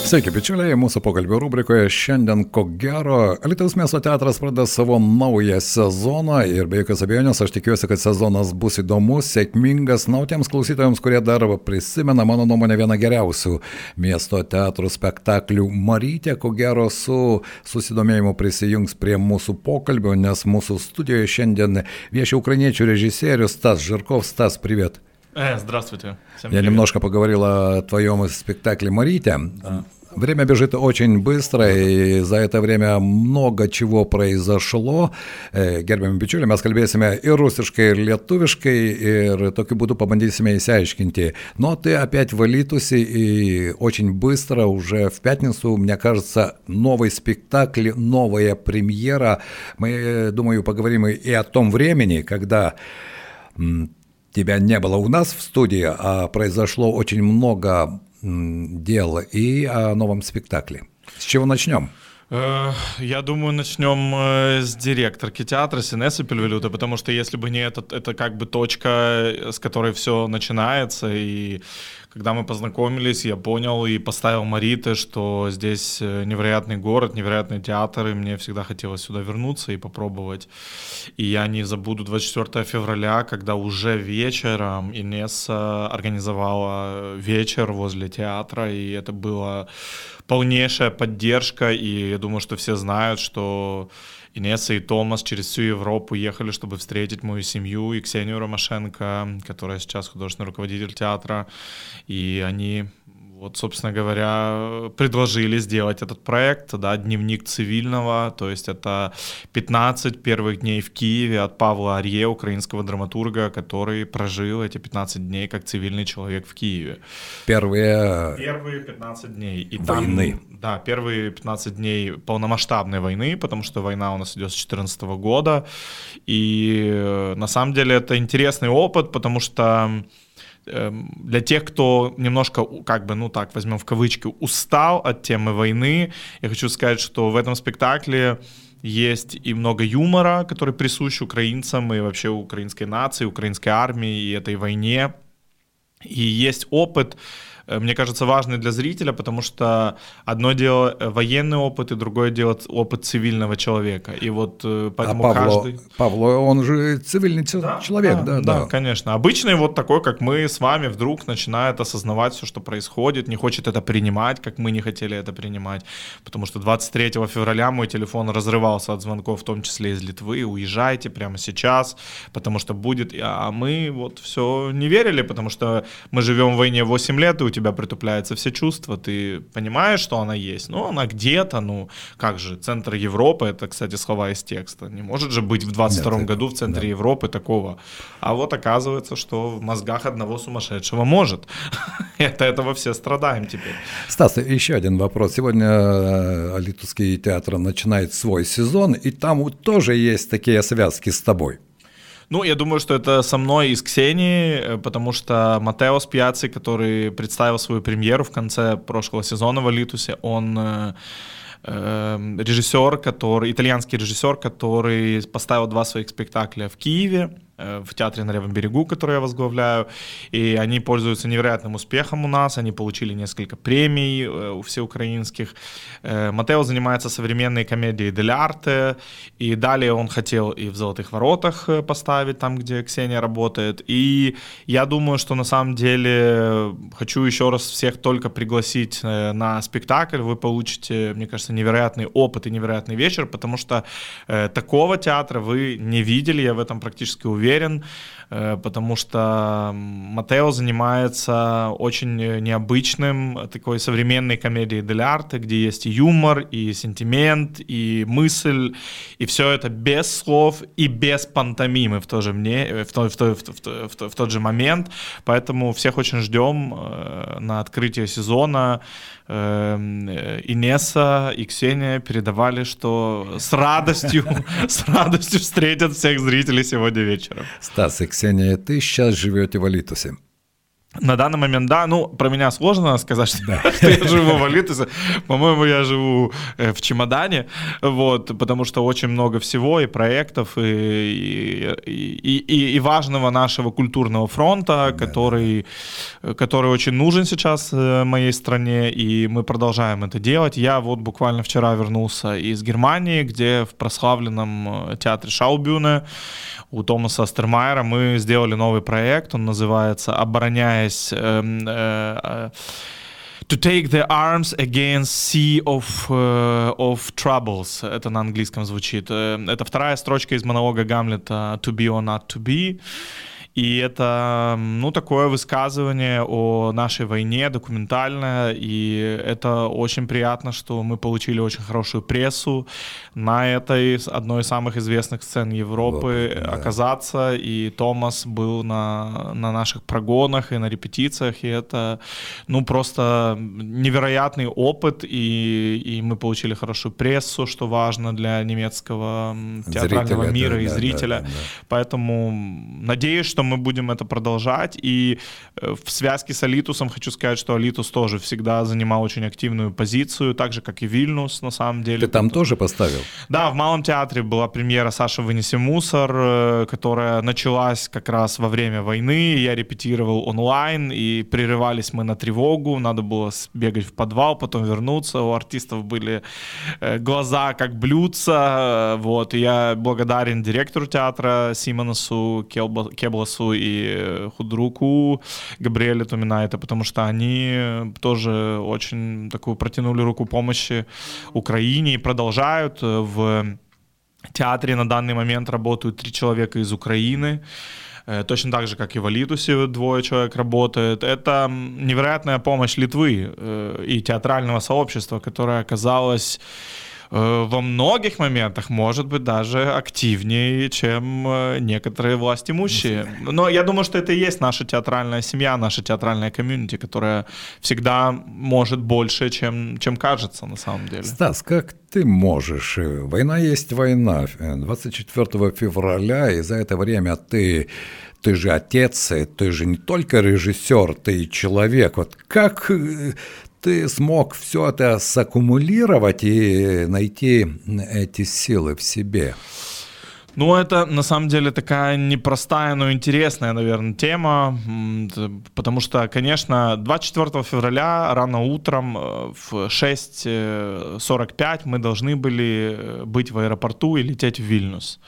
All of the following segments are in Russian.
Sveiki, bičiuliai, mūsų pokalbio rubrikoje šiandien, ko gero, Alitaus miesto teatras pradeda savo naują sezoną ir be jokios abejonės aš tikiuosi, kad sezonas bus įdomus, sėkmingas, na, tiems klausytojams, kurie dar prisimena, mano nuomonė, vieną geriausių miesto teatrų spektaklių Marytė, ko gero, su susidomėjimu prisijungs prie mūsų pokalbio, nes mūsų studijoje šiandien viešia ukrainiečių režisierius Tas Žirkovs, Tas Privet. Э, здравствуйте. Всем Я немножко поговорила о твоем спектакле «Марите». Да. Время бежит очень быстро, и за это время много чего произошло. Gerbėmi bičiuliai, mes kalbėsime ir rusiškai, ir lietuviškai, ir tokiu būdu пабандисime įsiaiškinti. Но ты опять в Элитусе, и очень быстро, уже в пятницу, мне кажется, новый спектакль, новая премьера. Мы, думаю, поговорим и о том времени, когда тебя не было у нас в студии, а произошло очень много дел и о новом спектакле. С чего начнем? Э, я думаю, начнем э, с директорки театра Синесы Пельвелюта, потому что если бы не этот, это как бы точка, с которой все начинается, и когда мы познакомились, я понял и поставил Мариты, что здесь э, невероятный город, невероятный театр, и мне всегда хотелось сюда вернуться и попробовать. И я не забуду 24 февраля, когда уже вечером Инесса организовала вечер возле театра, и это была полнейшая поддержка, и я думаю, что все знают, что Инесса и Томас через всю Европу ехали, чтобы встретить мою семью и Ксению Ромашенко, которая сейчас художественный руководитель театра. И они вот, собственно говоря, предложили сделать этот проект, да, дневник цивильного, то есть это 15 первых дней в Киеве от Павла Арье, украинского драматурга, который прожил эти 15 дней как цивильный человек в Киеве. Первые... Первые 15 дней. И войны. Там, да, первые 15 дней полномасштабной войны, потому что война у нас идет с 2014 года. И э, на самом деле это интересный опыт, потому что для тех, кто немножко, как бы, ну так, возьмем в кавычки, устал от темы войны, я хочу сказать, что в этом спектакле есть и много юмора, который присущ украинцам и вообще украинской нации, украинской армии и этой войне. И есть опыт, мне кажется, важный для зрителя, потому что одно дело э, военный опыт, и другое дело опыт цивильного человека. И вот э, поэтому а Павло, каждый... Павло, он же цивильный да, человек, да, да, да. Да, конечно. Обычный вот такой, как мы с вами, вдруг начинает осознавать все, что происходит, не хочет это принимать, как мы не хотели это принимать. Потому что 23 февраля мой телефон разрывался от звонков, в том числе из Литвы, уезжайте прямо сейчас, потому что будет... А мы вот все не верили, потому что мы живем в войне 8 лет, и у тебя тебя притупляются все чувства, ты понимаешь, что она есть, но она где-то, ну, как же, центр Европы, это, кстати, слова из текста, не может же быть в 22 Нет, году в центре да. Европы такого. А вот оказывается, что в мозгах одного сумасшедшего может. это этого все страдаем теперь. Стас, еще один вопрос. Сегодня э, Литовский театр начинает свой сезон, и там тоже есть такие связки с тобой. Ну, я думаю, что это со мной и с Ксенией, э, потому что Матео Спиаци, который представил свою премьеру в конце прошлого сезона в Алитусе, он э, э, режиссер, который, итальянский режиссер, который поставил два своих спектакля в Киеве, в театре на Левом берегу, который я возглавляю, и они пользуются невероятным успехом у нас, они получили несколько премий э, у всеукраинских. Э, Матео занимается современной комедией «Дель арте», и далее он хотел и в «Золотых воротах» поставить, там, где Ксения работает, и я думаю, что на самом деле хочу еще раз всех только пригласить на спектакль, вы получите, мне кажется, невероятный опыт и невероятный вечер, потому что такого театра вы не видели, я в этом практически уверен, уверен, э, потому что Матео занимается очень необычным такой современной комедией дель арте, где есть и юмор, и сентимент, и мысль, и все это без слов и без пантомимы в, то же мне, в, то, в, то, в, в, в, в тот же момент. Поэтому всех очень ждем э, на открытие сезона. Эм, Инесса и Ксения передавали, что с радостью, с радостью встретят всех зрителей сегодня вечером. Стас и Ксения, ты сейчас живете в Алитусе. На данный момент, да, ну, про меня сложно сказать, что, да. что я живу в Алитосе. По-моему, я живу э, в чемодане, вот, потому что очень много всего, и проектов, и, и, и, и важного нашего культурного фронта, да, который, да. который очень нужен сейчас э, моей стране, и мы продолжаем это делать. Я вот буквально вчера вернулся из Германии, где в прославленном э, театре Шаубюне у Томаса Астермайера мы сделали новый проект, он называется «Обороняясь...» э, э, To take the arms against sea of, uh, of troubles. Это на английском звучит. Это вторая строчка из монолога Гамлета To be or not to be. И это, ну, такое высказывание о нашей войне, документальное, и это очень приятно, что мы получили очень хорошую прессу на этой одной из самых известных сцен Европы вот, да. оказаться, и Томас был на, на наших прогонах и на репетициях, и это, ну, просто невероятный опыт, и, и мы получили хорошую прессу, что важно для немецкого театрального зрителя, мира да, и да, зрителя, да, да. поэтому надеюсь, что что мы будем это продолжать. И э, в связке с Алитусом хочу сказать, что Алитус тоже всегда занимал очень активную позицию, так же, как и Вильнюс, на самом деле. Ты там тоже поставил? Да, в Малом театре была премьера «Саша, вынеси мусор», э, которая началась как раз во время войны. Я репетировал онлайн, и прерывались мы на тревогу. Надо было бегать в подвал, потом вернуться. У артистов были э, глаза как блюдца. Вот. И я благодарен директору театра Симоносу Кебласу Карлосу и э, Худруку, Габриэле Туминайте, потому что они тоже очень такую протянули руку помощи Украине и продолжают. В театре на данный момент работают три человека из Украины э, точно так же, как и в Алитусе двое человек работает. Это невероятная помощь Литвы э, и театрального сообщества, которое оказалось Э, во многих моментах может быть даже активнее, чем э, некоторые власть имущие. Но я думаю, что это и есть наша театральная семья, наша театральная комьюнити, которая всегда может больше, чем, чем кажется на самом деле. Стас, как ты можешь? Война есть война. 24 февраля, и за это время ты ты же отец, ты же не только режиссер, ты человек. Вот как э, ты смог все это саккумулировать и найти эти силы в себе? Ну, это на самом деле такая непростая, но интересная, наверное, тема, потому что, конечно, 24 февраля рано утром э, в 6.45 мы должны были э, быть в аэропорту и лететь в Вильнюс.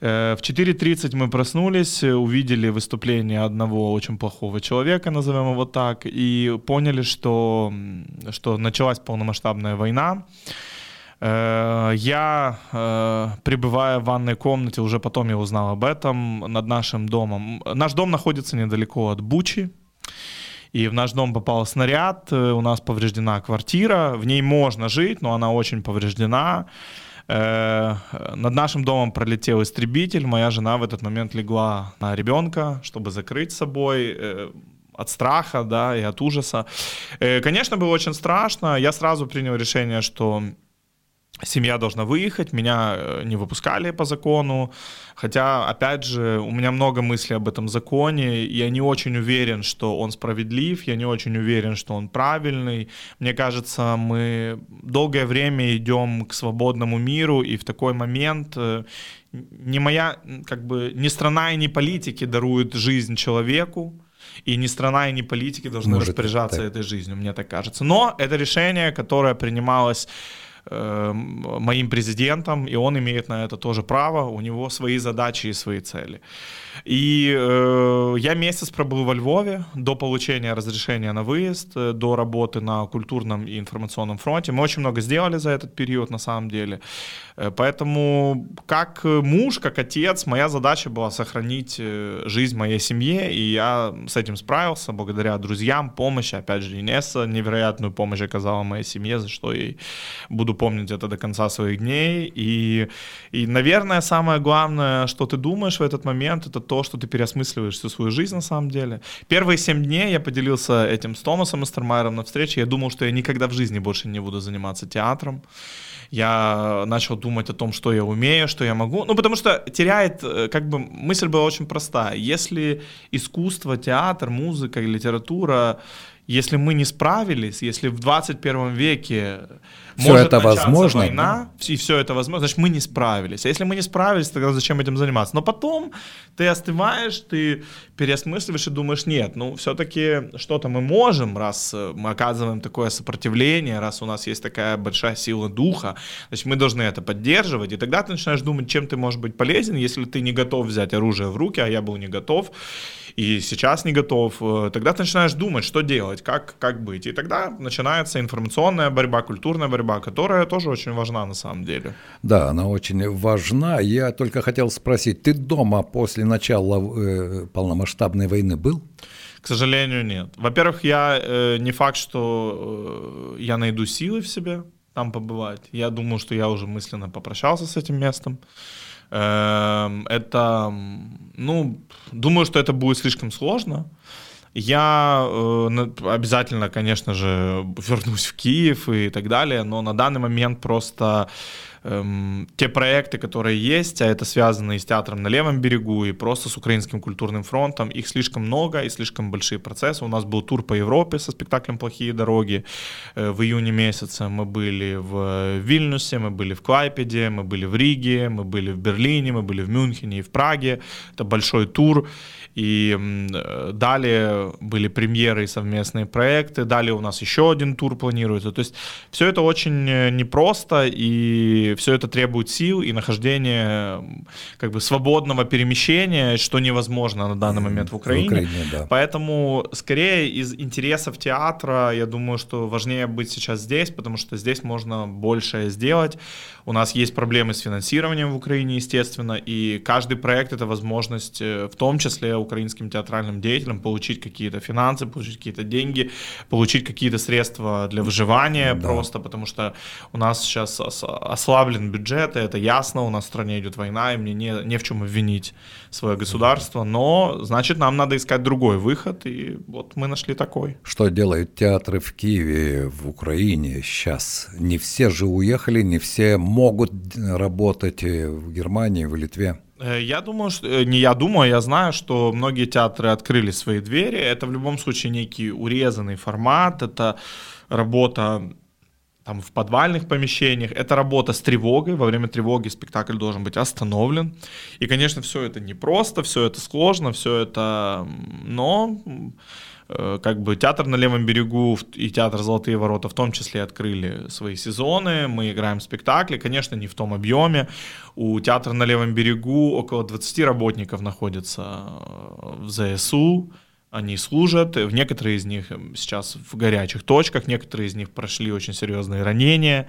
Э, в 4.30 мы проснулись, увидели выступление одного очень плохого человека, назовем его так, и поняли, что, что началась полномасштабная война. Э, я, э, пребывая в ванной комнате, уже потом я узнал об этом, над нашим домом. Наш дом находится недалеко от Бучи, и в наш дом попал снаряд, у нас повреждена квартира, в ней можно жить, но она очень повреждена. Э, над нашим домом пролетел истребитель, моя жена в этот момент легла на ребенка, чтобы закрыть собой э, от страха, да, и от ужаса. Э, конечно, было очень страшно. Я сразу принял решение, что семья должна выехать, меня э, не выпускали по закону, хотя, опять же, у меня много мыслей об этом законе, я не очень уверен, что он справедлив, я не очень уверен, что он правильный. Мне кажется, мы долгое время идем к свободному миру, и в такой момент э, не моя, как бы, ни страна и ни политики даруют жизнь человеку, и ни страна, и ни политики должны Может, распоряжаться так. этой жизнью, мне так кажется. Но это решение, которое принималось Э, моим президентом, и он имеет на это тоже право, у него свои задачи и свои цели. И э, я месяц пробыл во Львове до получения разрешения на выезд, э, до работы на культурном и информационном фронте. Мы очень много сделали за этот период на самом деле. Э, поэтому как муж, как отец, моя задача была сохранить жизнь моей семье, и я с этим справился благодаря друзьям, помощи. Опять же, Инесса невероятную помощь оказала моей семье, за что ей буду помнить это до конца своих дней. И, и, наверное, самое главное, что ты думаешь в этот момент, это то, что ты переосмысливаешь всю свою жизнь на самом деле. Первые семь дней я поделился этим с Томасом Эстермайером на встрече. Я думал, что я никогда в жизни больше не буду заниматься театром я начал думать о том, что я умею, что я могу. Ну, потому что теряет, э, как бы, мысль была очень простая. Если искусство, театр, музыка и литература если мы не справились, если в 21 веке все может это возможно, война, да? и все это возможно, значит, мы не справились. А если мы не справились, тогда зачем этим заниматься? Но потом ты остываешь, ты переосмысливаешь и думаешь, нет, ну, все-таки что-то мы можем, раз э, мы оказываем такое сопротивление, раз у нас есть такая большая сила духа, значит, мы должны это поддерживать. И тогда ты начинаешь думать, чем ты можешь быть полезен, если ты не готов взять оружие в руки, а я был не готов и сейчас не готов, э, тогда ты начинаешь думать, что делать, как, как быть. И тогда начинается информационная борьба, культурная борьба, которая тоже очень важна на самом деле. Да, она очень важна. Я только хотел спросить, ты дома после начала э, полномасштабной войны был? К сожалению, нет. Во-первых, я э, не факт, что э, я найду силы в себе там побывать. Я думаю, что я уже мысленно попрощался с этим местом. Эм, это, ну, думаю, что это будет слишком сложно. Я э, обязательно, конечно же, вернусь в Киев и так далее, но на данный момент просто эм, те проекты, которые есть, а это связано и с театром на левом берегу, и просто с украинским культурным фронтом, их слишком много и слишком большие процессы. У нас был тур по Европе со спектаклем «Плохие дороги». Э, в июне месяце мы были в Вильнюсе, мы были в Клайпеде, мы были в Риге, мы были в Берлине, мы были в Мюнхене и в Праге. Это большой тур. И э, далее были премьеры и совместные проекты, далее у нас еще один тур планируется. То есть все это очень э, непросто, и все это требует сил и нахождения как бы свободного перемещения, что невозможно на данный момент в Украине. В Украине да. Поэтому скорее из интересов театра, я думаю, что важнее быть сейчас здесь, потому что здесь можно большее сделать. У нас есть проблемы с финансированием в Украине, естественно, и каждый проект это возможность, э, в том числе украинским театральным деятелям получить какие-то финансы, получить какие-то деньги, получить какие-то средства для выживания да. просто, потому что у нас сейчас ослаблен бюджет, и это ясно, у нас в стране идет война, и мне не, не в чем обвинить свое государство, но значит нам надо искать другой выход, и вот мы нашли такой. Что делают театры в Киеве, в Украине сейчас? Не все же уехали, не все могут работать в Германии, в Литве. Э, я думаю, что, э, не я думаю, я знаю, что многие театры открыли свои двери. Это в любом случае некий урезанный формат, это работа там, в подвальных помещениях, это работа с тревогой. Во время тревоги спектакль должен быть остановлен. И, конечно, все это непросто, все это сложно, все это... Но как бы театр на левом берегу и театр Золотые ворота в том числе открыли свои сезоны, мы играем спектакли, конечно, не в том объеме. У театра на левом берегу около 20 работников находится э, в ЗСУ, они служат, в некоторые из них сейчас в горячих точках, некоторые из них прошли очень серьезные ранения,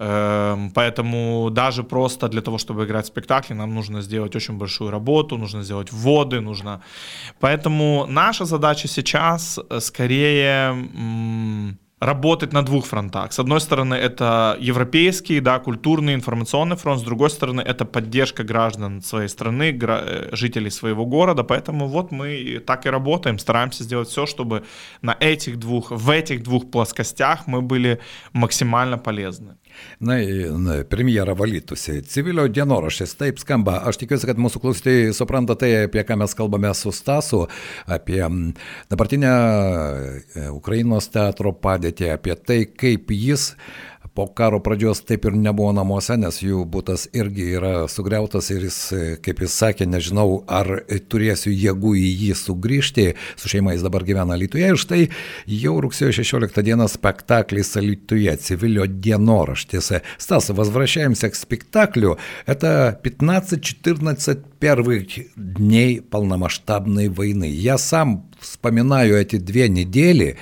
поэтому даже просто для того, чтобы играть в спектакле, нам нужно сделать очень большую работу, нужно сделать вводы, нужно... Поэтому наша задача сейчас э, скорее работать на двух фронтах. С одной стороны, это европейский, да, культурный, информационный фронт, с другой стороны, это поддержка граждан своей страны, гра- жителей своего города, поэтому вот мы так и работаем, стараемся сделать все, чтобы на этих двух, в этих двух плоскостях мы были максимально полезны. Na, na, premjera valytųsi. Civilio dienoraštis, taip skamba. Aš tikiuosi, kad mūsų klausytojai supranta tai, apie ką mes kalbame su Stasu, apie dabartinę Ukrainos teatro padėtį, apie tai, kaip jis po karo pradžios taip ir nebuvo namuose, nes jų būtas irgi yra sugriautas ir jis, kaip jis sakė, nežinau, ar turėsiu jėgų į jį sugrįžti. Su šeima jis dabar gyvena Lietuvoje ir štai jau rugsėjo 16 dieną spektaklis Lietuvoje, civilio dienoraštis. Стас, возвращаемся к спектаклю. Это 15-14 первых дней полномасштабной войны. Я сам вспоминаю эти две недели,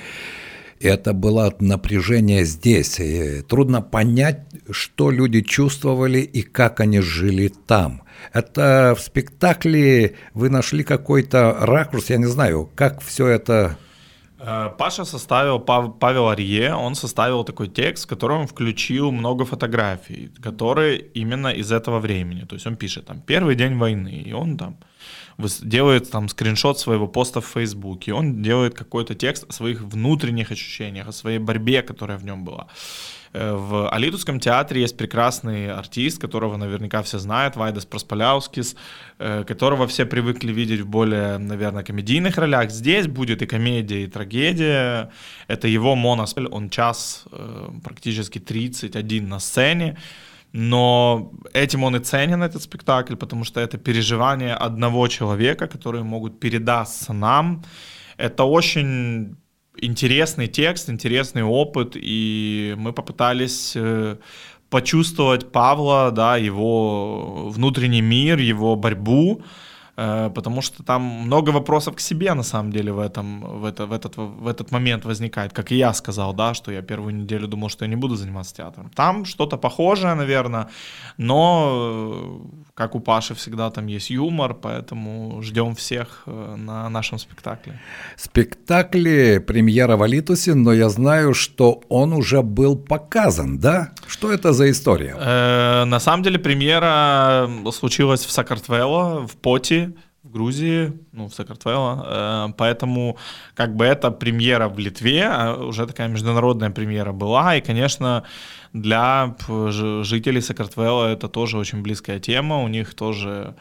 это было напряжение здесь. И трудно понять, что люди чувствовали и как они жили там. Это в спектакле вы нашли какой-то ракурс, я не знаю, как все это Э, Паша составил, Павел Арье, он составил такой текст, в котором включил много фотографий, которые именно из этого времени. То есть он пишет там «Первый день войны», и он там делает там скриншот своего поста в Фейсбуке, он делает какой-то текст о своих внутренних ощущениях, о своей борьбе, которая в нем была. Э, в Алитовском театре есть прекрасный артист, которого наверняка все знают, Вайдас Проспаляускис, э, которого все привыкли видеть в более, наверное, комедийных ролях. Здесь будет и комедия, и трагедия. Это его моноспель, он час, э, практически 31 на сцене. Но этим он и ценен, этот спектакль, потому что это переживание одного человека, которые могут передаться нам. Это очень интересный текст, интересный опыт, и мы попытались э, почувствовать Павла, да, его внутренний мир, его борьбу, потому что там много вопросов к себе на самом деле в этом в это в этот в этот момент возникает, как и я сказал, да, что я первую неделю думал, что я не буду заниматься театром. Там что-то похожее, наверное, но э, как у Паши всегда там есть юмор, поэтому ждем всех э, на нашем спектакле. Спектакль премьера в Алитусе, но я знаю, что он уже был показан, да? Что это за история? Э, на самом деле премьера случилась в Сакартвело, в Поти, в Грузии, ну, в Сакартвело, э, поэтому как бы это премьера в Литве, а уже такая международная премьера была, и, конечно, для жителей Сакартвело это тоже очень близкая тема, у них тоже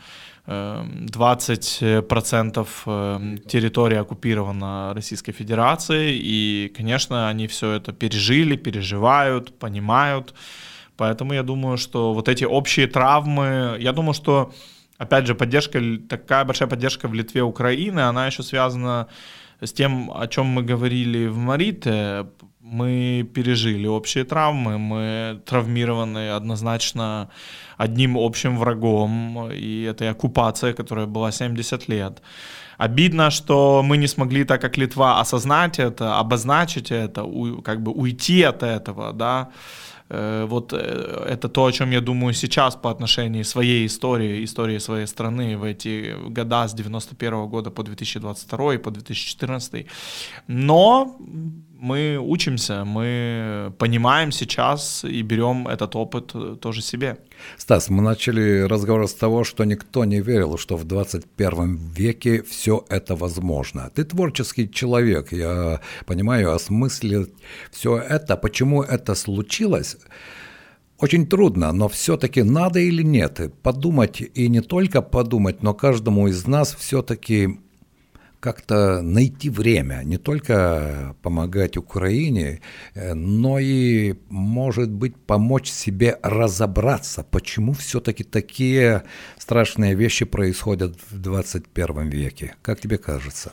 20% э, э, территории оккупирована Российской Федерацией, и, конечно, они все это пережили, переживают, понимают, поэтому я думаю, что вот эти общие травмы, я думаю, что опять же, поддержка, такая большая поддержка в Литве Украины, она еще связана с тем, о чем мы говорили в Марите. Мы пережили общие травмы, мы травмированы однозначно одним общим врагом, и это оккупация, которая была 70 лет. Обидно, что мы не смогли, так как Литва, осознать это, обозначить это, как бы уйти от этого, да, вот э, это то, о чем я думаю сейчас по отношению своей истории, истории своей страны в эти года с 91 года по 2022 и по 2014. Но мы учимся, мы понимаем сейчас и берем этот опыт э, тоже себе. Стас, мы начали разговор с того, что никто не верил, что в 21 веке все это возможно. Ты творческий человек, я понимаю, осмыслить все это, почему это случилось. Очень трудно, но все-таки надо или нет подумать и не только подумать, но каждому из нас все-таки как-то найти время, не только помогать Украине, э, но и, может быть, помочь себе разобраться, почему все-таки такие страшные вещи происходят в 21 веке. Как тебе кажется?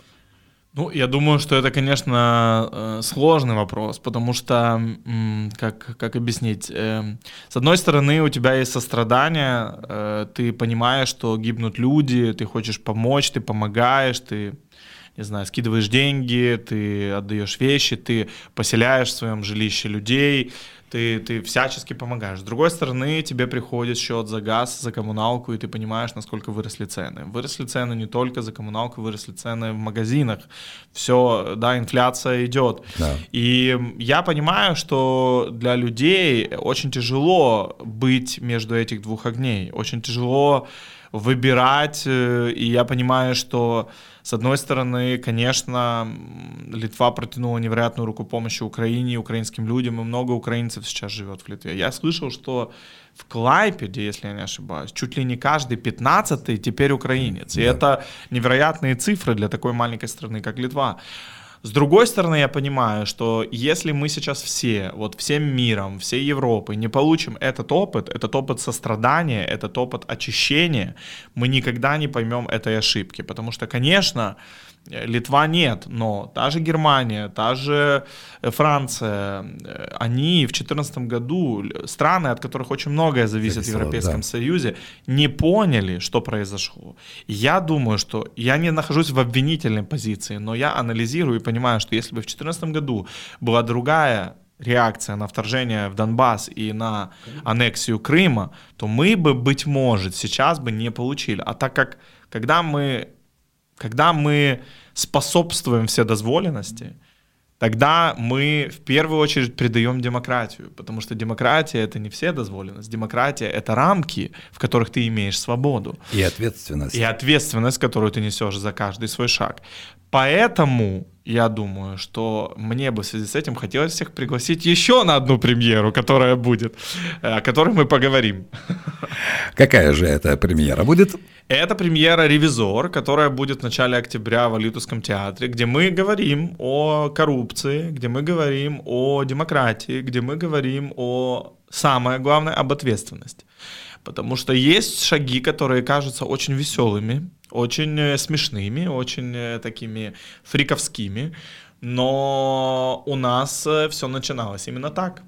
Ну, я думаю, что это, конечно, э, сложный вопрос, потому что, как, как объяснить, э, с одной стороны, у тебя есть сострадание, ты понимаешь, что гибнут люди, ты хочешь помочь, ты помогаешь, ты не знаю, скидываешь деньги, ты отдаешь вещи, ты поселяешь в своем жилище людей, ты, ты всячески помогаешь. С другой стороны, тебе приходит счет за газ, за коммуналку, и ты понимаешь, насколько выросли цены. Выросли цены не только за коммуналку, выросли цены в магазинах. Все, да, инфляция идет. Да. И я понимаю, что для людей очень тяжело быть между этих двух огней. Очень тяжело выбирать, э, и я понимаю, что с одной стороны, конечно, Литва протянула невероятную руку помощи Украине украинским людям, и много украинцев сейчас живет в Литве. Я слышал, что в Клайпеде, если я не ошибаюсь, чуть ли не каждый пятнадцатый теперь украинец. И да. это невероятные цифры для такой маленькой страны, как Литва. С другой стороны, я понимаю, что если мы сейчас все, вот всем миром, всей Европой не получим этот опыт, этот опыт сострадания, этот опыт очищения, мы никогда не поймем этой ошибки. Потому что, конечно, Литва нет, но та же Германия, та же э, Франция, э, они в 2014 году, страны, от которых очень многое зависит Зависело, в Европейском да. Союзе, не поняли, что произошло. Я думаю, что я не нахожусь в обвинительной позиции, но я анализирую и понимаю, что если бы в 2014 году была другая реакция на вторжение в Донбасс и на аннексию Крыма, то мы бы, быть может, сейчас бы не получили. А так как, когда мы когда мы способствуем вседозволенности, тогда мы в первую очередь придаем демократию, потому что демократия это не все дозволенность, демократия это рамки, в которых ты имеешь свободу. И ответственность. И ответственность, которую ты несешь за каждый свой шаг. Поэтому я думаю, что мне бы в связи с этим хотелось всех пригласить еще на одну премьеру, которая будет, о которой мы поговорим. Какая же это премьера будет? Это премьера «Ревизор», которая будет в начале октября в Алитовском театре, где мы говорим о коррупции, где мы говорим о демократии, где мы говорим о, самое главное, об ответственности. Потому что есть шаги, которые кажутся очень веселыми, очень э, смешными, очень э, такими фриковскими, но у нас э, все начиналось именно так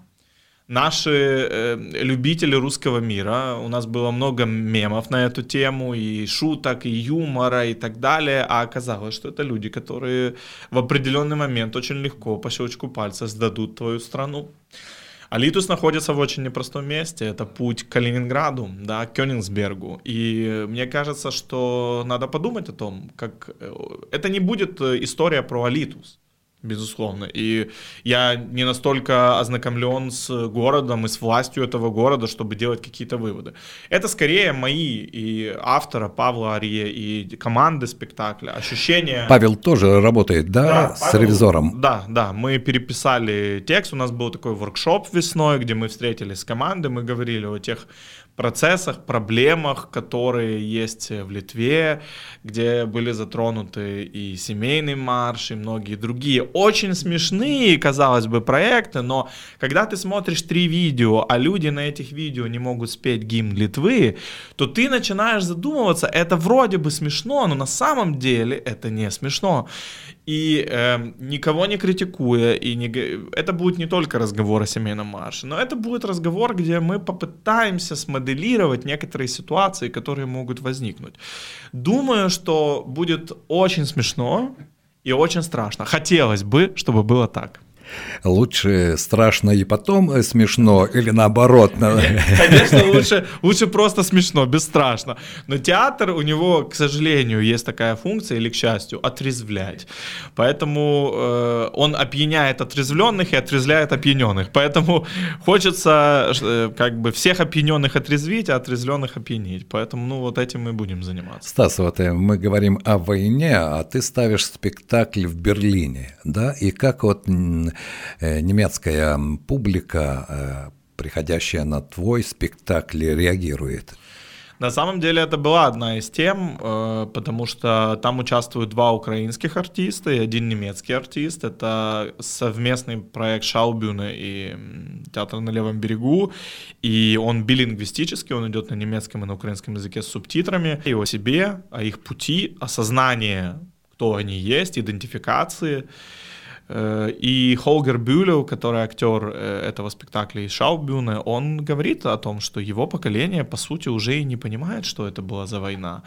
наши э, любители русского мира, у нас было много мемов на эту тему, и шуток, и юмора, и так далее, а оказалось, что это люди, которые в определенный момент очень легко по щелчку пальца сдадут твою страну. Алитус находится в очень непростом месте. Это путь к Калининграду, да, к Кёнигсбергу. И мне кажется, что надо подумать о том, как... Э, это не будет э, история про Алитус безусловно. И я не настолько ознакомлен с городом и с властью этого города, чтобы делать какие-то выводы. Это скорее мои и автора Павла Ария, и команды спектакля, ощущения... Павел тоже работает, да, да с Павел, ревизором? Да, да, мы переписали текст, у нас был такой воркшоп весной, где мы встретились с командой, мы говорили о тех процессах, проблемах, которые есть в Литве, где были затронуты и семейный марш, и многие другие. Очень смешные, казалось бы, проекты, но когда ты смотришь три видео, а люди на этих видео не могут спеть гимн Литвы, то ты начинаешь задумываться, это вроде бы смешно, но на самом деле это не смешно. И э, никого не критикуя, и не, это будет не только разговор о семейном марше, но это будет разговор, где мы попытаемся смоделировать некоторые ситуации, которые могут возникнуть. Думаю, что будет очень смешно и очень страшно. Хотелось бы, чтобы было так. Лучше страшно и потом э, смешно, или наоборот? Конечно, лучше, лучше просто смешно, бесстрашно. Но театр, у него, к сожалению, есть такая функция, или к счастью, отрезвлять. Поэтому э, он опьяняет отрезвленных и отрезвляет опьяненных. Поэтому хочется э, как бы всех опьяненных отрезвить, а отрезвленных опьянить. Поэтому, ну, вот этим мы будем заниматься. Стас, вот э, мы говорим о войне, а ты ставишь спектакль в Берлине, да? И как вот немецкая публика, э, приходящая на твой спектакль, реагирует? На самом деле это была одна из тем, э, потому что там участвуют два украинских артиста и один немецкий артист. Это совместный проект Шаубюна и Театр на левом берегу. И он билингвистический, он идет на немецком и на украинском языке с субтитрами. И о себе, о их пути, осознание, кто они есть, идентификации. Э, и Холгер Бюлев, который актер э, этого спектакля из Шаубюна, он говорит о том, что его поколение, по сути, уже и не понимает, что это была за война.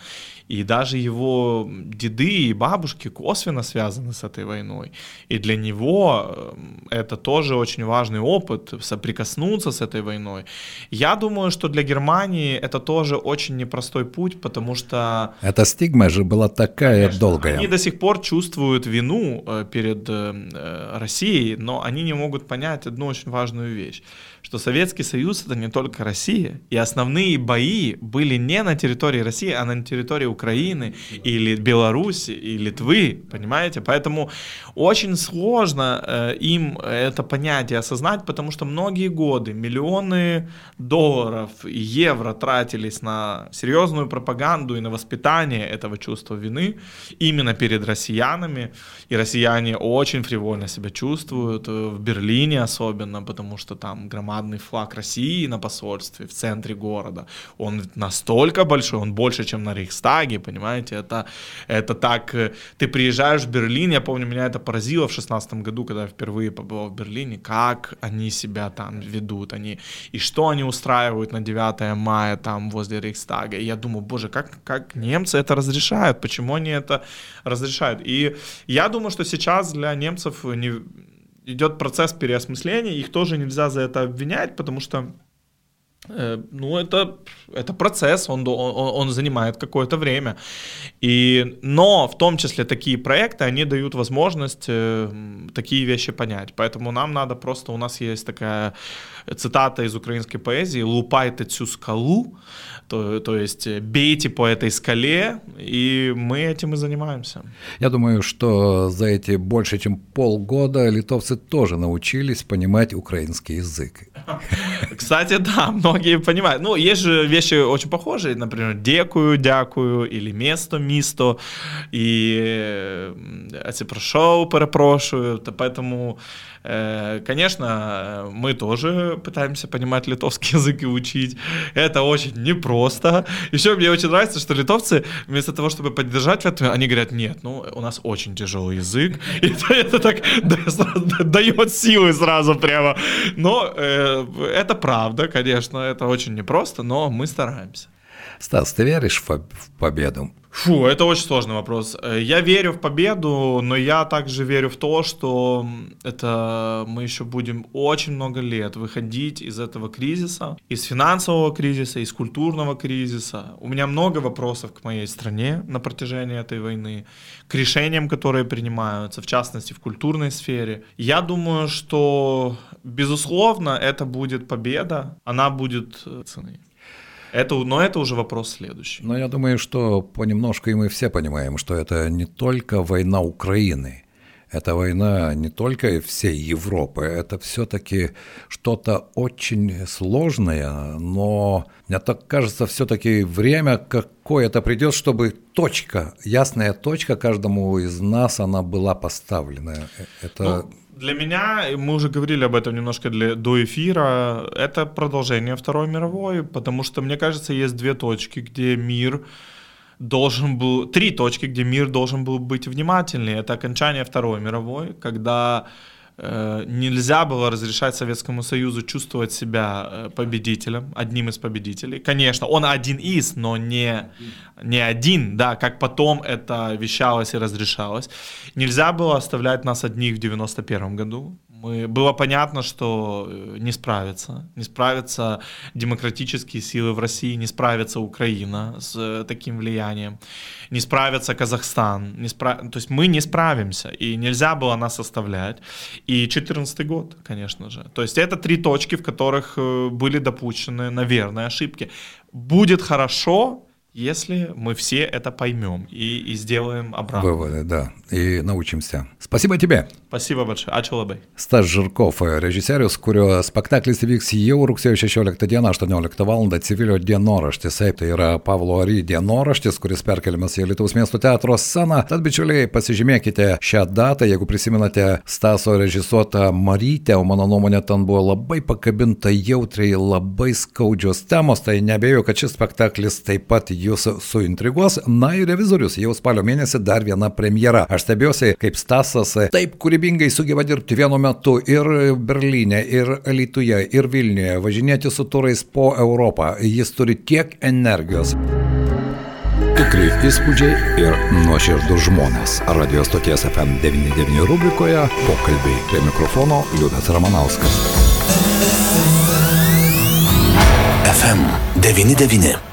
И даже его деды и бабушки косвенно связаны с этой войной. И для него э, это тоже очень важный опыт, соприкоснуться с этой войной. Я думаю, что для Германии это тоже очень непростой путь, потому что... Эта стигма же была такая Конечно, долгая. Они до сих пор чувствуют вину перед Э, России, но они не могут понять одну очень важную вещь что Советский Союз это не только Россия, и основные бои были не на территории России, а на территории Украины или Беларуси и Литвы, понимаете? Поэтому очень сложно э, им это понять и осознать, потому что многие годы миллионы долларов и евро тратились на серьезную пропаганду и на воспитание этого чувства вины именно перед россиянами, и россияне очень фривольно себя чувствуют, э, в Берлине особенно, потому что там громадные громадный флаг России на посольстве в центре города. Он настолько большой, он больше, чем на Рейхстаге, понимаете? Это, это так... Э, ты приезжаешь в Берлин, я помню, меня это поразило в шестнадцатом году, когда я впервые побывал в Берлине, как они себя там ведут, они, и что они устраивают на 9 мая там возле Рейхстага. И я думаю, боже, как, как немцы это разрешают, почему они это разрешают? И я думаю, что сейчас для немцев не, идет процесс переосмысления, их тоже нельзя за это обвинять, потому что Э, ну, это, это процесс, он, он, он занимает какое-то время. И, но в том числе такие проекты, они дают возможность э, такие вещи понять. Поэтому нам надо просто, у нас есть такая цитата из украинской поэзии «Лупайте цю скалу», то, то есть э, бейте по этой скале, и мы этим и занимаемся. Я думаю, что за эти больше чем полгода литовцы тоже научились понимать украинский язык. Кстати, да, многие понимают. Ну, есть же вещи очень похожие, например, декую, дякую, или место, мисто, и прошел, перепрошую, поэтому Э, конечно, мы тоже пытаемся понимать литовский язык и учить. Это очень непросто. Еще мне очень нравится, что литовцы вместо того, чтобы поддержать в они говорят, нет, ну, у нас очень тяжелый язык. И это, это так дает силы сразу прямо. Но э, это правда, конечно, это очень непросто, но мы стараемся. Стас, ты веришь в победу? Фу, это очень сложный вопрос. Э, я верю в победу, но я также верю в то, что это мы еще будем очень много лет выходить из этого кризиса, из финансового кризиса, из культурного кризиса. У меня много вопросов к моей стране на протяжении этой войны, к решениям, которые принимаются, в частности в культурной сфере. Я думаю, что безусловно это будет победа, она будет э, цены. Это, но это уже вопрос следующий. Но я думаю, что понемножку и мы все понимаем, что это не только война Украины, это война не только всей Европы, это все-таки что-то очень сложное, но мне так кажется, все-таки время какое-то придет, чтобы точка, ясная точка каждому из нас, она была поставлена. Это... Ну, для меня, мы уже говорили об этом немножко для, до эфира, это продолжение Второй мировой, потому что, мне кажется, есть две точки, где мир должен был... Три точки, где мир должен был быть внимательнее. Это окончание Второй мировой, когда Э, нельзя было разрешать Советскому Союзу чувствовать себя э, победителем, одним из победителей. Конечно, он один из, но не, не один, да, как потом это вещалось и разрешалось. Нельзя было оставлять нас одних в 91 году мы, было понятно, что э, не справится. Не справятся демократические силы в России, не справится Украина с э, таким влиянием, не справится Казахстан. Не справ... То есть мы не справимся, и нельзя было нас оставлять. И 2014 год, конечно же. То есть это три точки, в которых э, были допущены, наверное, ошибки. Будет хорошо, если мы все это поймем и, и сделаем обратно. Выводы, да, и научимся. Спасибо тебе. Spasiba большое. Ačiū labai. Stas Žirkov, režisierius, kurio spektaklis įvyks jau rugsėjo 16 dieną, 18 val. civilio dienoraštis. Taip, tai yra Pavlo Ary dienoraštis, kuris perkeliamas į Lietuvos miesto teatro sceną. Tad, bičiuliai, pasižymėkite šią datą, jeigu prisimenate Staso režisuotą Marytę, o mano nuomonė ten buvo labai pakabinta jautriai, labai skaudžios temos, tai nebejoju, kad šis spektaklis taip pat jūs suintriguos. Na ir revizorius, jau spalio mėnesį dar viena premjera. Aš stebiuosi, kaip Stasas taip kūrybingai sugeba dirbti vienu metu ir Berlyne, ir Lietuvoje, ir Vilniuje, važinėti su turais po Europą. Jis turi tiek energijos. Tikrai įspūdžiai ir nuoširdus žmonės. Radio stoties FM99 rubrikoje pokalbiai prie mikrofono Liudas Ramanauskas. FM99